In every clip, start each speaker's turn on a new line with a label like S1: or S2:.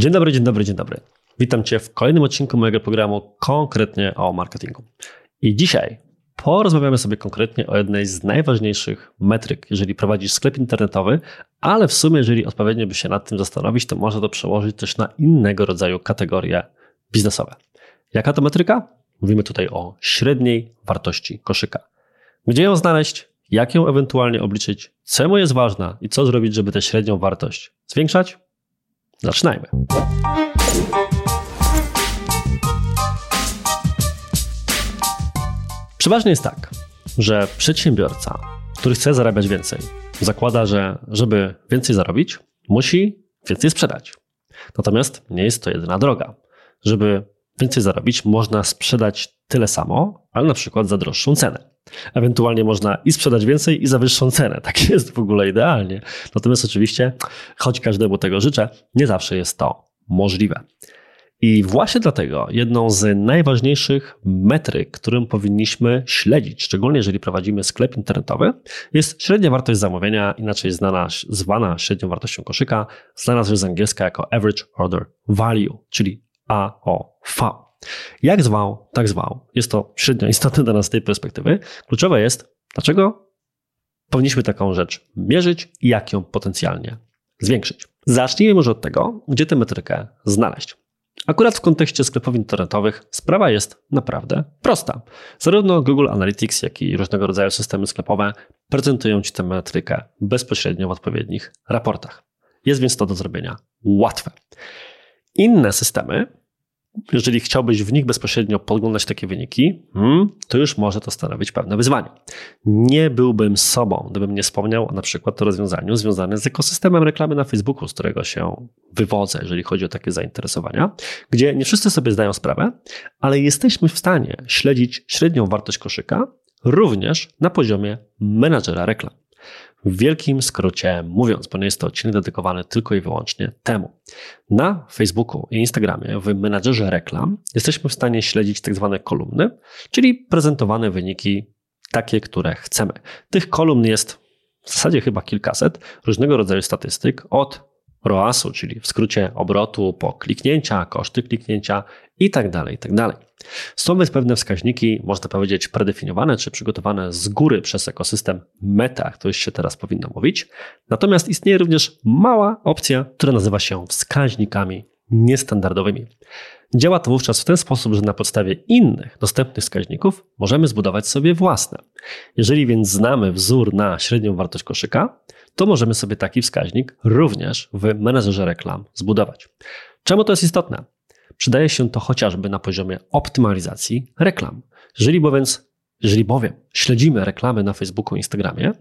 S1: Dzień dobry, dzień dobry, dzień dobry. Witam Cię w kolejnym odcinku mojego programu konkretnie o marketingu. I dzisiaj porozmawiamy sobie konkretnie o jednej z najważniejszych metryk, jeżeli prowadzisz sklep internetowy, ale w sumie, jeżeli odpowiednio by się nad tym zastanowić, to można to przełożyć też na innego rodzaju kategorie biznesowe. Jaka to metryka? Mówimy tutaj o średniej wartości koszyka. Gdzie ją znaleźć? Jak ją ewentualnie obliczyć? Czemu jest ważna i co zrobić, żeby tę średnią wartość zwiększać? Zaczynajmy. Przeważnie jest tak, że przedsiębiorca, który chce zarabiać więcej, zakłada, że żeby więcej zarobić, musi więcej sprzedać. Natomiast nie jest to jedyna droga. Żeby więcej zarobić, można sprzedać tyle samo, ale na przykład za droższą cenę. Ewentualnie można i sprzedać więcej, i za wyższą cenę. Tak jest w ogóle idealnie. Natomiast oczywiście, choć każdemu tego życzę, nie zawsze jest to możliwe. I właśnie dlatego jedną z najważniejszych metryk, którą powinniśmy śledzić, szczególnie jeżeli prowadzimy sklep internetowy, jest średnia wartość zamówienia, inaczej znana, zwana średnią wartością koszyka, znana z angielska jako Average Order Value, czyli AOV. Jak zwał, tak zwał. Jest to średnio istotne dla nas z tej perspektywy. Kluczowe jest, dlaczego powinniśmy taką rzecz mierzyć i jak ją potencjalnie zwiększyć. Zacznijmy może od tego, gdzie tę metrykę znaleźć. Akurat w kontekście sklepów internetowych sprawa jest naprawdę prosta. Zarówno Google Analytics, jak i różnego rodzaju systemy sklepowe prezentują Ci tę metrykę bezpośrednio w odpowiednich raportach. Jest więc to do zrobienia łatwe. Inne systemy jeżeli chciałbyś w nich bezpośrednio podglądać takie wyniki, hmm, to już może to stanowić pewne wyzwanie. Nie byłbym sobą, gdybym nie wspomniał na przykład o rozwiązaniu związanym z ekosystemem reklamy na Facebooku, z którego się wywodzę, jeżeli chodzi o takie zainteresowania, gdzie nie wszyscy sobie zdają sprawę, ale jesteśmy w stanie śledzić średnią wartość koszyka również na poziomie menadżera reklam. W wielkim skrócie mówiąc, bo nie jest to odcinek dedykowany tylko i wyłącznie temu. Na Facebooku i Instagramie w menadżerze reklam jesteśmy w stanie śledzić tak zwane kolumny, czyli prezentowane wyniki takie, które chcemy. Tych kolumn jest w zasadzie chyba kilkaset różnego rodzaju statystyk od ROAS-u, czyli w skrócie obrotu po kliknięcia, koszty kliknięcia i tak dalej, i tak. Są więc pewne wskaźniki, można powiedzieć, predefiniowane czy przygotowane z góry przez ekosystem meta, już się teraz powinno mówić. Natomiast istnieje również mała opcja, która nazywa się wskaźnikami niestandardowymi. Działa to wówczas w ten sposób, że na podstawie innych dostępnych wskaźników możemy zbudować sobie własne. Jeżeli więc znamy wzór na średnią wartość koszyka, to możemy sobie taki wskaźnik również w menedżerze reklam zbudować. Czemu to jest istotne? Przydaje się to chociażby na poziomie optymalizacji reklam. Jeżeli bowiem, jeżeli bowiem śledzimy reklamy na Facebooku i Instagramie,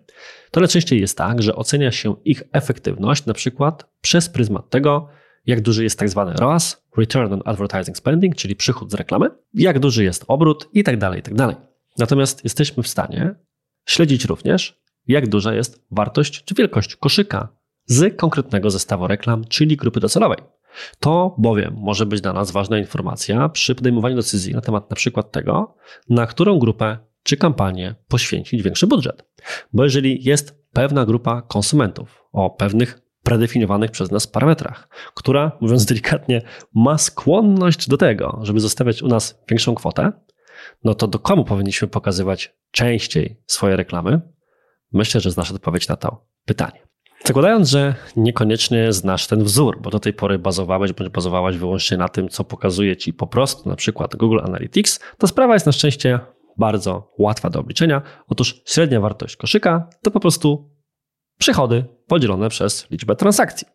S1: to najczęściej jest tak, że ocenia się ich efektywność na przykład przez pryzmat tego, jak duży jest tak zwany ROAS, Return on Advertising Spending, czyli przychód z reklamy, jak duży jest obrót i tak dalej, i tak dalej. Natomiast jesteśmy w stanie śledzić również, jak duża jest wartość czy wielkość koszyka z konkretnego zestawu reklam, czyli grupy docelowej. To bowiem może być dla nas ważna informacja przy podejmowaniu decyzji na temat na przykład tego, na którą grupę czy kampanię poświęcić większy budżet. Bo jeżeli jest pewna grupa konsumentów o pewnych predefiniowanych przez nas parametrach, która, mówiąc delikatnie, ma skłonność do tego, żeby zostawiać u nas większą kwotę, no to do komu powinniśmy pokazywać częściej swoje reklamy? Myślę, że znasz odpowiedź na to pytanie. Zakładając, że niekoniecznie znasz ten wzór, bo do tej pory bazowałeś bądź bazowałaś wyłącznie na tym, co pokazuje ci po prostu na przykład Google Analytics, to sprawa jest na szczęście bardzo łatwa do obliczenia. Otóż średnia wartość koszyka to po prostu przychody podzielone przez liczbę transakcji.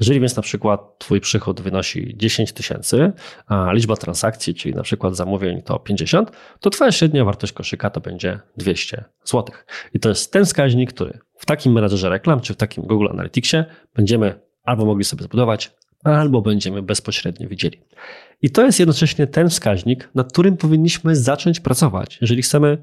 S1: Jeżeli więc na przykład Twój przychód wynosi 10 tysięcy, a liczba transakcji, czyli na przykład zamówień to 50, to Twoja średnia wartość koszyka to będzie 200 zł. I to jest ten wskaźnik, który w takim menadżerze reklam czy w takim Google Analyticsie będziemy albo mogli sobie zbudować, albo będziemy bezpośrednio widzieli. I to jest jednocześnie ten wskaźnik, nad którym powinniśmy zacząć pracować, jeżeli chcemy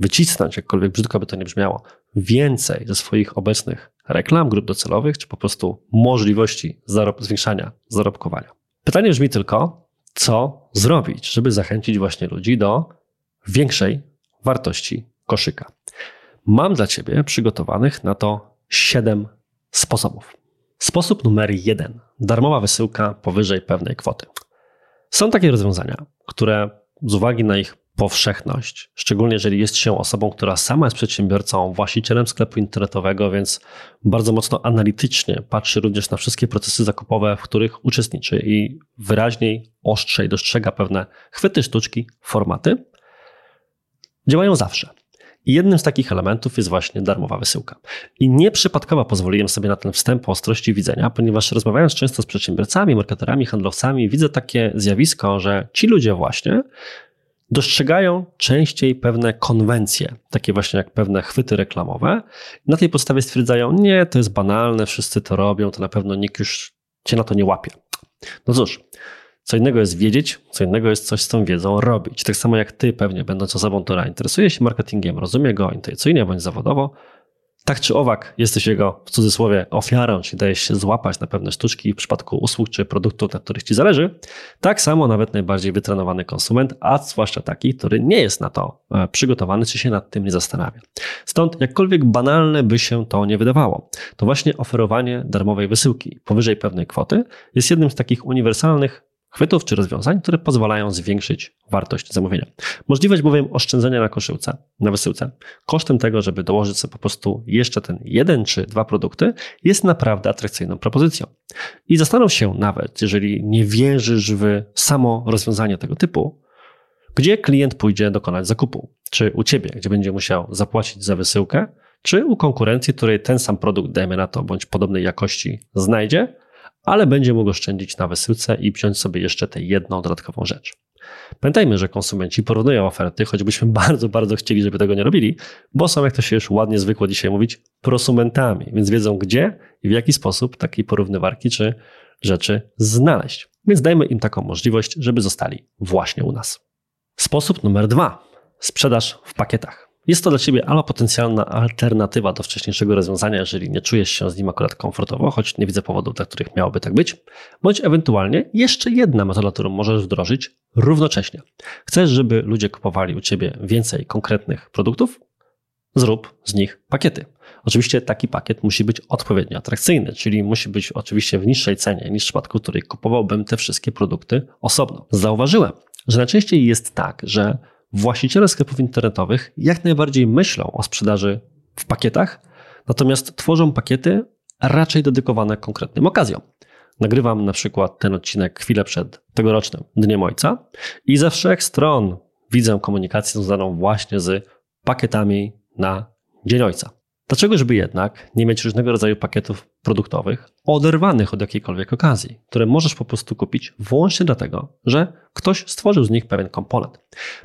S1: wycisnąć, jakkolwiek brzydko by to nie brzmiało, więcej ze swoich obecnych reklam, grup docelowych, czy po prostu możliwości zarob zwiększania zarobkowania. Pytanie brzmi tylko, co zrobić, żeby zachęcić właśnie ludzi do większej wartości koszyka. Mam dla Ciebie przygotowanych na to siedem sposobów. Sposób numer jeden darmowa wysyłka powyżej pewnej kwoty. Są takie rozwiązania, które z uwagi na ich powszechność, szczególnie jeżeli jest się osobą, która sama jest przedsiębiorcą, właścicielem sklepu internetowego, więc bardzo mocno analitycznie patrzy również na wszystkie procesy zakupowe, w których uczestniczy i wyraźniej, ostrzej dostrzega pewne chwyty sztuczki, formaty, działają zawsze. I jednym z takich elementów jest właśnie darmowa wysyłka. I nieprzypadkowo pozwoliłem sobie na ten wstęp o ostrości widzenia, ponieważ rozmawiając często z przedsiębiorcami, marketerami, handlowcami, widzę takie zjawisko, że ci ludzie właśnie dostrzegają częściej pewne konwencje, takie właśnie jak pewne chwyty reklamowe. Na tej podstawie stwierdzają, nie, to jest banalne, wszyscy to robią, to na pewno nikt już cię na to nie łapie. No cóż, co innego jest wiedzieć, co innego jest coś z tą wiedzą robić. Tak samo jak ty pewnie, będąc osobą, która interesuje się marketingiem, rozumie go intuicyjnie bądź zawodowo, tak czy owak jesteś jego w cudzysłowie ofiarą, czyli dajesz się złapać na pewne sztuczki w przypadku usług czy produktów, na których ci zależy, tak samo nawet najbardziej wytrenowany konsument, a zwłaszcza taki, który nie jest na to e, przygotowany, czy się nad tym nie zastanawia. Stąd jakkolwiek banalne by się to nie wydawało, to właśnie oferowanie darmowej wysyłki powyżej pewnej kwoty jest jednym z takich uniwersalnych chwytów czy rozwiązań, które pozwalają zwiększyć wartość zamówienia. Możliwość bowiem oszczędzenia na koszyłce, na wysyłce, kosztem tego, żeby dołożyć sobie po prostu jeszcze ten jeden czy dwa produkty, jest naprawdę atrakcyjną propozycją. I zastanów się nawet, jeżeli nie wierzysz w samo rozwiązanie tego typu, gdzie klient pójdzie dokonać zakupu. Czy u ciebie, gdzie będzie musiał zapłacić za wysyłkę, czy u konkurencji, której ten sam produkt, dajmy na to, bądź podobnej jakości znajdzie, ale będzie mógł oszczędzić na wysyłce i wziąć sobie jeszcze tę jedną dodatkową rzecz. Pamiętajmy, że konsumenci porównują oferty, choćbyśmy bardzo, bardzo chcieli, żeby tego nie robili, bo są, jak to się już ładnie zwykło dzisiaj mówić, prosumentami, więc wiedzą gdzie i w jaki sposób takiej porównywarki czy rzeczy znaleźć. Więc dajmy im taką możliwość, żeby zostali właśnie u nas. Sposób numer dwa. Sprzedaż w pakietach. Jest to dla Ciebie albo potencjalna alternatywa do wcześniejszego rozwiązania, jeżeli nie czujesz się z nim akurat komfortowo, choć nie widzę powodów, dla których miałoby tak być, bądź ewentualnie jeszcze jedna metoda, którą możesz wdrożyć równocześnie. Chcesz, żeby ludzie kupowali u Ciebie więcej konkretnych produktów? Zrób z nich pakiety. Oczywiście taki pakiet musi być odpowiednio atrakcyjny, czyli musi być oczywiście w niższej cenie niż w przypadku, w której kupowałbym te wszystkie produkty osobno. Zauważyłem, że najczęściej jest tak, że właściciele sklepów internetowych jak najbardziej myślą o sprzedaży w pakietach, natomiast tworzą pakiety raczej dedykowane konkretnym okazjom. Nagrywam na przykład ten odcinek chwilę przed tegorocznym Dniem Ojca i ze wszech stron widzę komunikację związaną właśnie z pakietami na Dzień Ojca. Dlaczego, żeby jednak nie mieć różnego rodzaju pakietów produktowych oderwanych od jakiejkolwiek okazji, które możesz po prostu kupić wyłącznie dlatego, że ktoś stworzył z nich pewien komponent.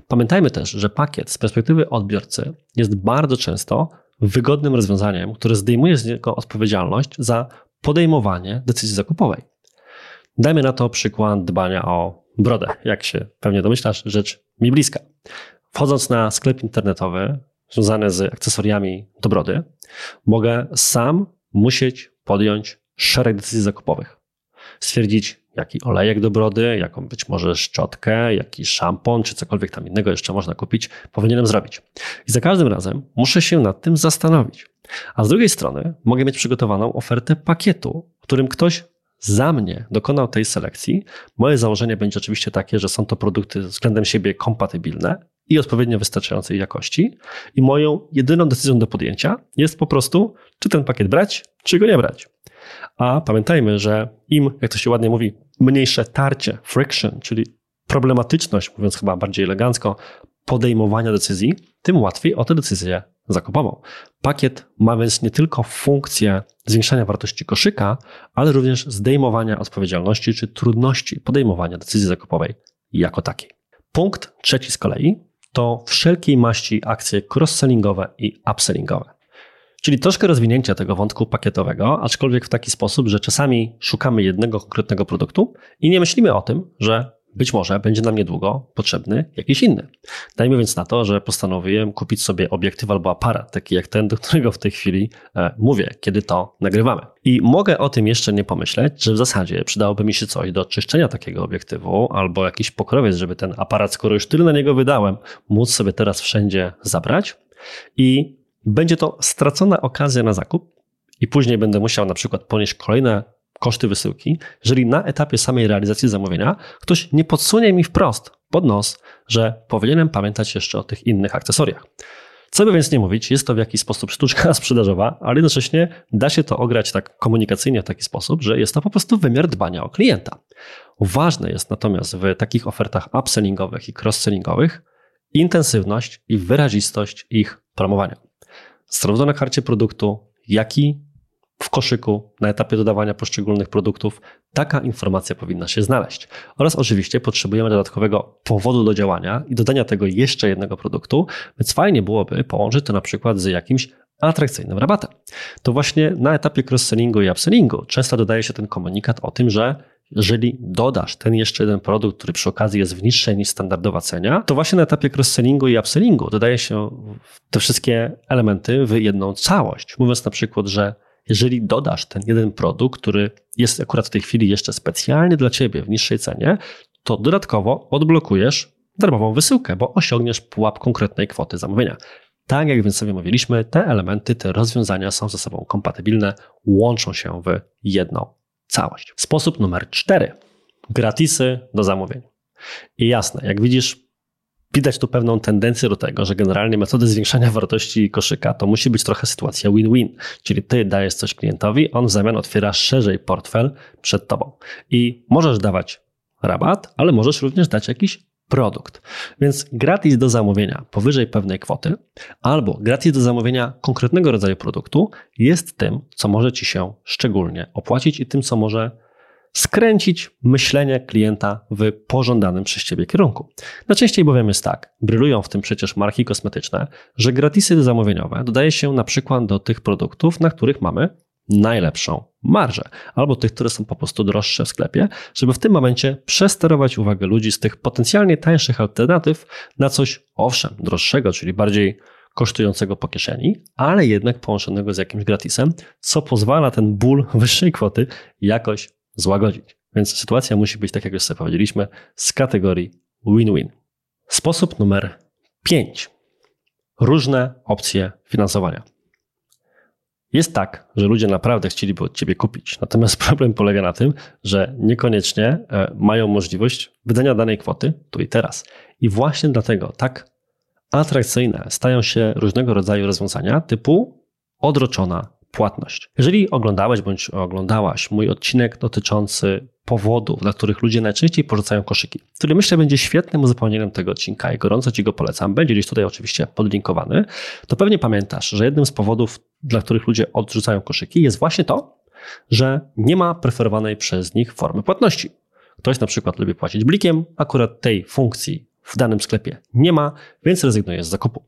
S1: Pamiętajmy też, że pakiet z perspektywy odbiorcy jest bardzo często wygodnym rozwiązaniem, które zdejmuje z niego odpowiedzialność za podejmowanie decyzji zakupowej. Dajmy na to przykład dbania o brodę. Jak się pewnie domyślasz, rzecz mi bliska. Wchodząc na sklep internetowy, związane z akcesoriami do brody, mogę sam musieć podjąć szereg decyzji zakupowych. Stwierdzić, jaki olejek do brody, jaką być może szczotkę, jaki szampon, czy cokolwiek tam innego jeszcze można kupić, powinienem zrobić. I za każdym razem muszę się nad tym zastanowić. A z drugiej strony mogę mieć przygotowaną ofertę pakietu, w którym ktoś za mnie dokonał tej selekcji. Moje założenie będzie oczywiście takie, że są to produkty względem siebie kompatybilne, i odpowiednio wystarczającej jakości. I moją jedyną decyzją do podjęcia jest po prostu, czy ten pakiet brać, czy go nie brać. A pamiętajmy, że im, jak to się ładnie mówi, mniejsze tarcie, friction, czyli problematyczność, mówiąc chyba bardziej elegancko, podejmowania decyzji, tym łatwiej o tę decyzję zakupową. Pakiet ma więc nie tylko funkcję zwiększania wartości koszyka, ale również zdejmowania odpowiedzialności czy trudności podejmowania decyzji zakupowej jako takiej. Punkt trzeci z kolei to wszelkiej maści akcje cross-sellingowe i upsellingowe. Czyli troszkę rozwinięcia tego wątku pakietowego, aczkolwiek w taki sposób, że czasami szukamy jednego konkretnego produktu i nie myślimy o tym, że być może będzie nam niedługo potrzebny jakiś inny. Dajmy więc na to, że postanowiłem kupić sobie obiektyw albo aparat, taki jak ten, do którego w tej chwili e, mówię, kiedy to nagrywamy. I mogę o tym jeszcze nie pomyśleć, że w zasadzie przydałoby mi się coś do czyszczenia takiego obiektywu albo jakiś pokrowiec, żeby ten aparat, skoro już tyle na niego wydałem, móc sobie teraz wszędzie zabrać. I będzie to stracona okazja na zakup, i później będę musiał na przykład ponieść kolejne koszty wysyłki, jeżeli na etapie samej realizacji zamówienia ktoś nie podsunie mi wprost pod nos, że powinienem pamiętać jeszcze o tych innych akcesoriach. Co by więc nie mówić, jest to w jakiś sposób sztuczka sprzedażowa, ale jednocześnie da się to ograć tak komunikacyjnie w taki sposób, że jest to po prostu wymiar dbania o klienta. Ważne jest natomiast w takich ofertach upsellingowych i cross-sellingowych intensywność i wyrazistość ich promowania. Zarówno na karcie produktu, jak i w koszyku na etapie dodawania poszczególnych produktów taka informacja powinna się znaleźć. Oraz oczywiście potrzebujemy dodatkowego powodu do działania i dodania tego jeszcze jednego produktu, więc fajnie byłoby połączyć to na przykład z jakimś atrakcyjnym rabatem. To właśnie na etapie cross-sellingu i upsellingu często dodaje się ten komunikat o tym, że jeżeli dodasz ten jeszcze jeden produkt, który przy okazji jest w niższej niż standardowa cenia, to właśnie na etapie cross-sellingu i upsellingu dodaje się te wszystkie elementy w jedną całość. Mówiąc na przykład, że jeżeli dodasz ten jeden produkt, który jest akurat w tej chwili jeszcze specjalnie dla ciebie w niższej cenie, to dodatkowo odblokujesz darmową wysyłkę, bo osiągniesz pułap konkretnej kwoty zamówienia. Tak jak więc sobie mówiliśmy, te elementy, te rozwiązania są ze sobą kompatybilne, łączą się w jedną całość. Sposób numer cztery. Gratisy do zamówień. I jasne, jak widzisz, widać tu pewną tendencję do tego, że generalnie metody zwiększania wartości koszyka to musi być trochę sytuacja win-win, czyli ty dajesz coś klientowi, on w zamian otwiera szerzej portfel przed tobą. I możesz dawać rabat, ale możesz również dać jakiś produkt. Więc gratis do zamówienia powyżej pewnej kwoty albo gratis do zamówienia konkretnego rodzaju produktu jest tym, co może ci się szczególnie opłacić i tym, co może skręcić myślenie klienta w pożądanym przez ciebie kierunku. Najczęściej bowiem jest tak, brylują w tym przecież marki kosmetyczne, że gratisy zamówieniowe dodaje się na przykład do tych produktów, na których mamy najlepszą marżę, albo tych, które są po prostu droższe w sklepie, żeby w tym momencie przesterować uwagę ludzi z tych potencjalnie tańszych alternatyw na coś, owszem, droższego, czyli bardziej kosztującego po kieszeni, ale jednak połączonego z jakimś gratisem, co pozwala ten ból wyższej kwoty jakoś złagodzić. Więc sytuacja musi być, tak jak już sobie powiedzieliśmy, z kategorii win-win. Sposób numer 5. Różne opcje finansowania. Jest tak, że ludzie naprawdę chcieliby od ciebie kupić. Natomiast problem polega na tym, że niekoniecznie e, mają możliwość wydania danej kwoty tu i teraz. I właśnie dlatego tak atrakcyjne stają się różnego rodzaju rozwiązania typu odroczona płatność. Jeżeli oglądałeś bądź oglądałaś mój odcinek dotyczący powodów, dla których ludzie najczęściej porzucają koszyki, który myślę będzie świetnym uzupełnieniem tego odcinka i gorąco Ci go polecam, będzie gdzieś tutaj oczywiście podlinkowany, to pewnie pamiętasz, że jednym z powodów, dla których ludzie odrzucają koszyki jest właśnie to, że nie ma preferowanej przez nich formy płatności. Ktoś na przykład lubi płacić blikiem, akurat tej funkcji w danym sklepie nie ma, więc rezygnuje z zakupu.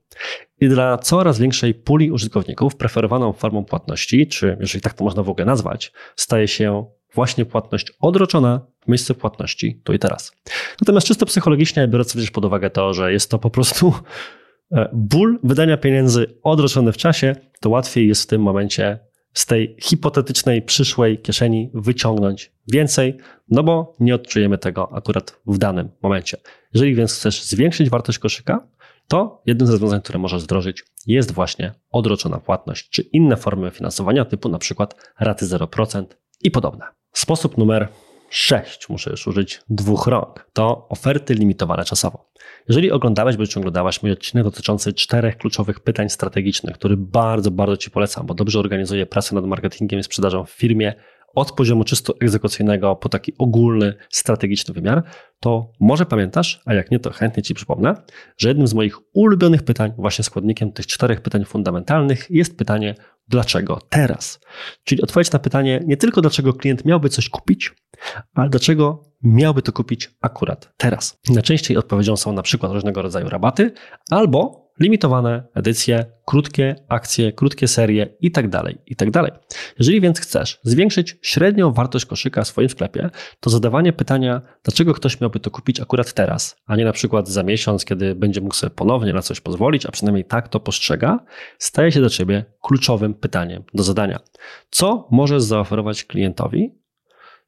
S1: I dla coraz większej puli użytkowników preferowaną formą płatności, czy jeżeli tak to można w ogóle nazwać, staje się właśnie płatność odroczona w miejsce płatności tu i teraz. Natomiast czysto psychologicznie, biorąc też pod uwagę to, że jest to po prostu e, ból wydania pieniędzy odroczony w czasie, to łatwiej jest w tym momencie z tej hipotetycznej przyszłej kieszeni wyciągnąć więcej, no bo nie odczujemy tego akurat w danym momencie. Jeżeli więc chcesz zwiększyć wartość koszyka, to jednym z rozwiązań, które możesz wdrożyć, jest właśnie odroczona płatność, czy inne formy finansowania, typu na przykład raty 0% i podobne. Sposób numer 6, muszę już użyć dwóch rąk, to oferty limitowane czasowo. Jeżeli oglądałeś bądź oglądałaś mój odcinek dotyczący czterech kluczowych pytań strategicznych, który bardzo, bardzo Ci polecam, bo dobrze organizuje pracę nad marketingiem i sprzedażą w firmie, od poziomu czysto egzekucyjnego po taki ogólny, strategiczny wymiar, to może pamiętasz, a jak nie, to chętnie Ci przypomnę, że jednym z moich ulubionych pytań, właśnie składnikiem tych czterech pytań fundamentalnych, jest pytanie, dlaczego teraz? Czyli odpowiedź na pytanie nie tylko dlaczego klient miałby coś kupić, ale dlaczego miałby to kupić akurat teraz. Najczęściej odpowiedzią są na przykład różnego rodzaju rabaty albo limitowane edycje, krótkie akcje, krótkie serie itd. Tak itd. Tak Jeżeli więc chcesz zwiększyć średnią wartość koszyka w swoim sklepie, to zadawanie pytania, dlaczego ktoś miałby to kupić akurat teraz, a nie na przykład za miesiąc, kiedy będzie mógł sobie ponownie na coś pozwolić, a przynajmniej tak to postrzega, staje się dla ciebie kluczowym pytaniem do zadania. Co możesz zaoferować klientowi,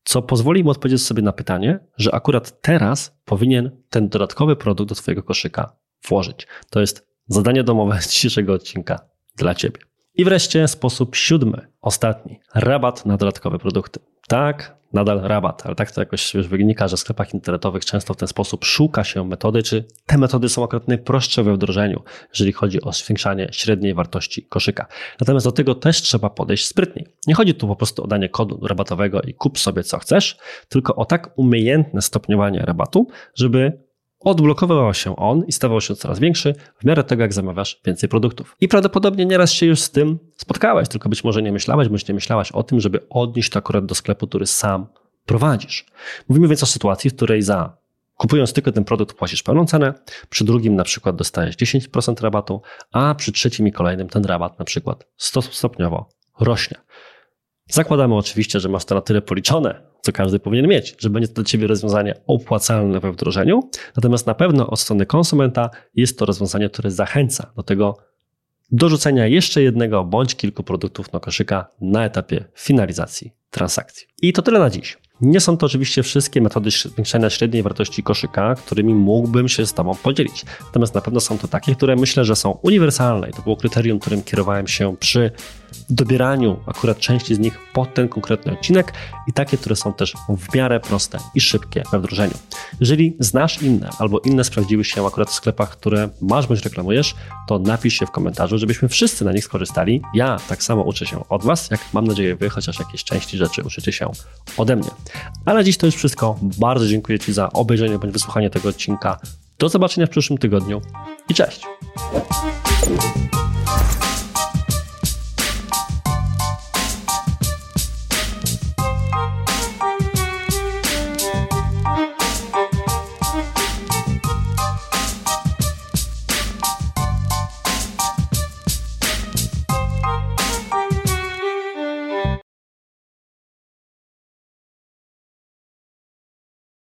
S1: co pozwoli mu odpowiedzieć sobie na pytanie, że akurat teraz powinien ten dodatkowy produkt do Twojego koszyka włożyć. To jest zadanie domowe dzisiejszego odcinka dla Ciebie. I wreszcie sposób siódmy, ostatni. Rabat na dodatkowe produkty. Tak, nadal rabat, ale tak to jakoś już wynika, że w sklepach internetowych często w ten sposób szuka się metody, czy te metody są akurat najprostsze we wdrożeniu, jeżeli chodzi o zwiększanie średniej wartości koszyka. Natomiast do tego też trzeba podejść sprytniej. Nie chodzi tu po prostu o danie kodu rabatowego i kup sobie co chcesz, tylko o tak umiejętne stopniowanie rabatu, żeby odblokowywał się on i stawał się coraz większy w miarę tego, jak zamawiasz więcej produktów. I prawdopodobnie nieraz się już z tym spotkałeś, tylko być może nie myślałeś, bądź nie myślałaś o tym, żeby odnieść to akurat do sklepu, który sam prowadzisz. Mówimy więc o sytuacji, w której za kupując tylko ten produkt płacisz pełną cenę, przy drugim na przykład dostajesz 10% rabatu, a przy trzecim i kolejnym ten rabat na przykład stopniowo rośnie. Zakładamy oczywiście, że masz to na tyle policzone, co każdy powinien mieć, że będzie to dla Ciebie rozwiązanie opłacalne we wdrożeniu. Natomiast na pewno od strony konsumenta jest to rozwiązanie, które zachęca do tego dorzucenia jeszcze jednego bądź kilku produktów do koszyka na etapie finalizacji transakcji. I to tyle na dziś. Nie są to oczywiście wszystkie metody zwiększania średniej wartości koszyka, którymi mógłbym się z Tobą podzielić. Natomiast na pewno są to takie, które myślę, że są uniwersalne i to było kryterium, którym kierowałem się przy dobieraniu akurat części z nich pod ten konkretny odcinek i takie, które są też w miarę proste i szybkie we wdrożeniu. Jeżeli znasz inne albo inne sprawdziły się akurat w sklepach, które masz bądź reklamujesz, to napisz się w komentarzu, żebyśmy wszyscy na nich skorzystali. Ja tak samo uczę się od Was, jak mam nadzieję Wy chociaż jakieś części rzeczy uczycie się ode mnie. A na dziś to już wszystko. Bardzo dziękuję Ci za obejrzenie bądź wysłuchanie tego odcinka. Do zobaczenia w przyszłym tygodniu i cześć!